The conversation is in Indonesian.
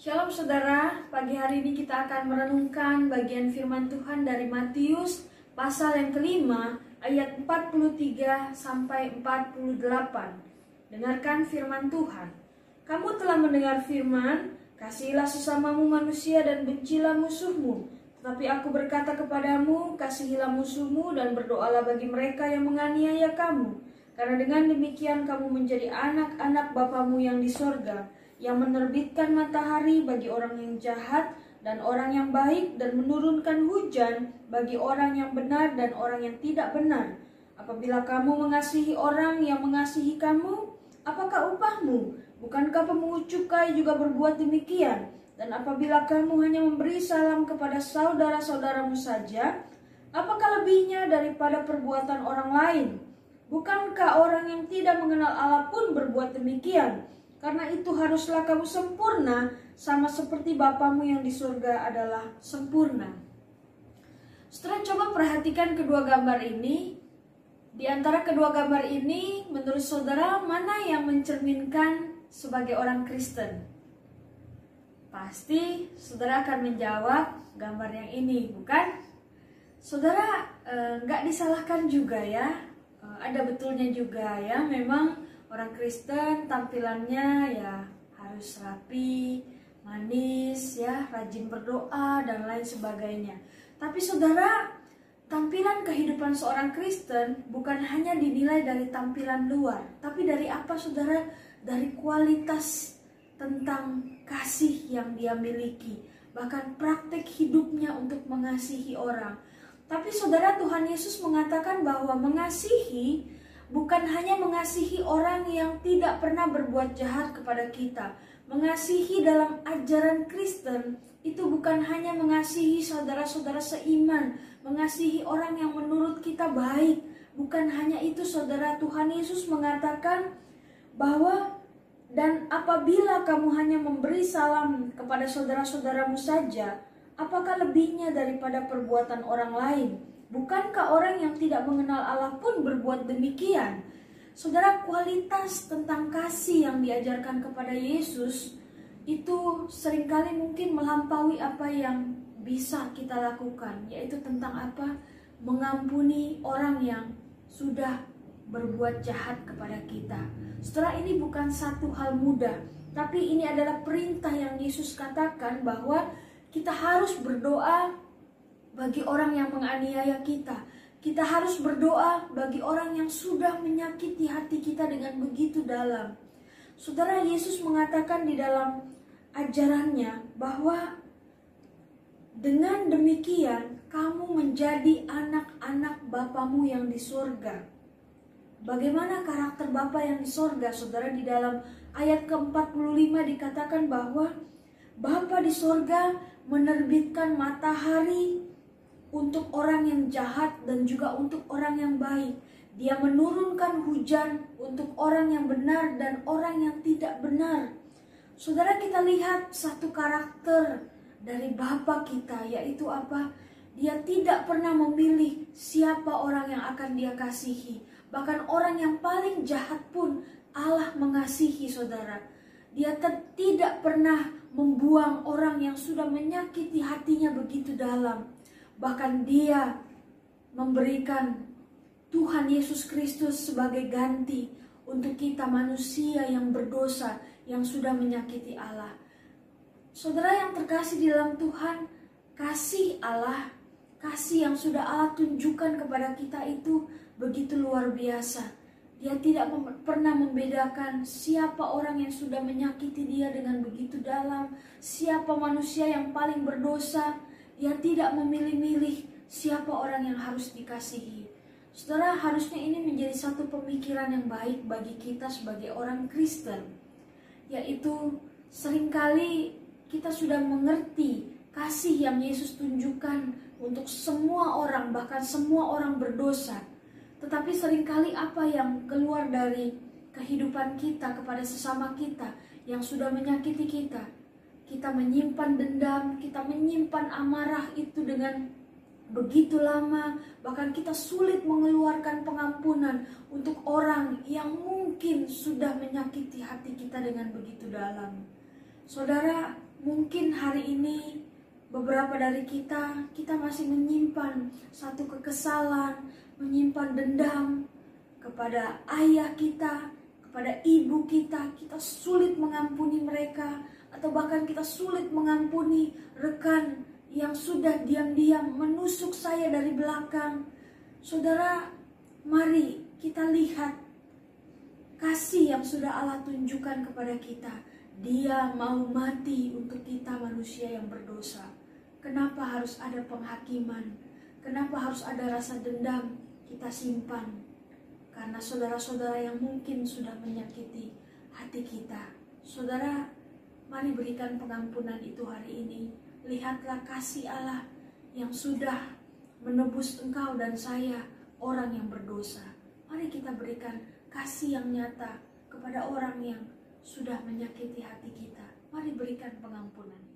Shalom saudara, pagi hari ini kita akan merenungkan bagian firman Tuhan dari Matius pasal yang kelima ayat 43 sampai 48. Dengarkan firman Tuhan. Kamu telah mendengar firman, kasihilah sesamamu manusia dan bencilah musuhmu. Tetapi aku berkata kepadamu, kasihilah musuhmu dan berdoalah bagi mereka yang menganiaya kamu. Karena dengan demikian kamu menjadi anak-anak Bapamu yang di sorga yang menerbitkan matahari bagi orang yang jahat dan orang yang baik dan menurunkan hujan bagi orang yang benar dan orang yang tidak benar. Apabila kamu mengasihi orang yang mengasihi kamu, apakah upahmu? Bukankah pemungut cukai juga berbuat demikian? Dan apabila kamu hanya memberi salam kepada saudara-saudaramu saja, apakah lebihnya daripada perbuatan orang lain? Bukankah orang yang tidak mengenal Allah pun berbuat demikian? Karena itu haruslah kamu sempurna sama seperti Bapamu yang di surga adalah sempurna. Setelah coba perhatikan kedua gambar ini, di antara kedua gambar ini menurut saudara mana yang mencerminkan sebagai orang Kristen? Pasti saudara akan menjawab gambar yang ini, bukan? Saudara eh, nggak disalahkan juga ya, eh, ada betulnya juga ya, memang orang Kristen tampilannya ya harus rapi, manis ya, rajin berdoa dan lain sebagainya. Tapi saudara, tampilan kehidupan seorang Kristen bukan hanya dinilai dari tampilan luar, tapi dari apa saudara? Dari kualitas tentang kasih yang dia miliki, bahkan praktek hidupnya untuk mengasihi orang. Tapi saudara Tuhan Yesus mengatakan bahwa mengasihi bukan hanya mengasihi orang yang tidak pernah berbuat jahat kepada kita. Mengasihi dalam ajaran Kristen itu bukan hanya mengasihi saudara-saudara seiman, mengasihi orang yang menurut kita baik. Bukan hanya itu saudara Tuhan Yesus mengatakan bahwa dan apabila kamu hanya memberi salam kepada saudara-saudaramu saja, apakah lebihnya daripada perbuatan orang lain? Bukankah orang yang tidak mengenal Allah pun berbuat demikian? Saudara, kualitas tentang kasih yang diajarkan kepada Yesus itu sering kali mungkin melampaui apa yang bisa kita lakukan, yaitu tentang apa? Mengampuni orang yang sudah berbuat jahat kepada kita. Setelah ini bukan satu hal mudah, tapi ini adalah perintah yang Yesus katakan bahwa kita harus berdoa bagi orang yang menganiaya kita. Kita harus berdoa bagi orang yang sudah menyakiti hati kita dengan begitu dalam. Saudara Yesus mengatakan di dalam ajarannya bahwa dengan demikian kamu menjadi anak-anak Bapamu yang di surga. Bagaimana karakter Bapa yang di surga? Saudara di dalam ayat ke-45 dikatakan bahwa Bapa di surga menerbitkan matahari untuk orang yang jahat dan juga untuk orang yang baik. Dia menurunkan hujan untuk orang yang benar dan orang yang tidak benar. Saudara kita lihat satu karakter dari Bapa kita yaitu apa? Dia tidak pernah memilih siapa orang yang akan dia kasihi. Bahkan orang yang paling jahat pun Allah mengasihi saudara. Dia tidak pernah membuang orang yang sudah menyakiti hatinya begitu dalam Bahkan dia memberikan Tuhan Yesus Kristus sebagai ganti untuk kita manusia yang berdosa yang sudah menyakiti Allah. Saudara yang terkasih di dalam Tuhan, kasih Allah, kasih yang sudah Allah tunjukkan kepada kita itu begitu luar biasa. Dia tidak mem pernah membedakan siapa orang yang sudah menyakiti dia dengan begitu dalam, siapa manusia yang paling berdosa, dia tidak memilih-milih siapa orang yang harus dikasihi. Saudara, harusnya ini menjadi satu pemikiran yang baik bagi kita sebagai orang Kristen. Yaitu sering kali kita sudah mengerti kasih yang Yesus tunjukkan untuk semua orang, bahkan semua orang berdosa. Tetapi sering kali apa yang keluar dari kehidupan kita kepada sesama kita yang sudah menyakiti kita, kita menyimpan dendam, kita menyimpan amarah itu dengan begitu lama, bahkan kita sulit mengeluarkan pengampunan untuk orang yang mungkin sudah menyakiti hati kita dengan begitu dalam. Saudara, mungkin hari ini beberapa dari kita kita masih menyimpan satu kekesalan, menyimpan dendam kepada ayah kita, kepada ibu kita. Kita sulit mengampuni mereka atau bahkan kita sulit mengampuni rekan yang sudah diam-diam menusuk saya dari belakang. Saudara, mari kita lihat kasih yang sudah Allah tunjukkan kepada kita. Dia mau mati untuk kita manusia yang berdosa. Kenapa harus ada penghakiman? Kenapa harus ada rasa dendam kita simpan? Karena saudara-saudara yang mungkin sudah menyakiti hati kita. Saudara, mari berikan pengampunan itu hari ini. Lihatlah kasih Allah yang sudah menebus engkau dan saya, orang yang berdosa. Mari kita berikan kasih yang nyata kepada orang yang sudah menyakiti hati kita. Mari berikan pengampunan.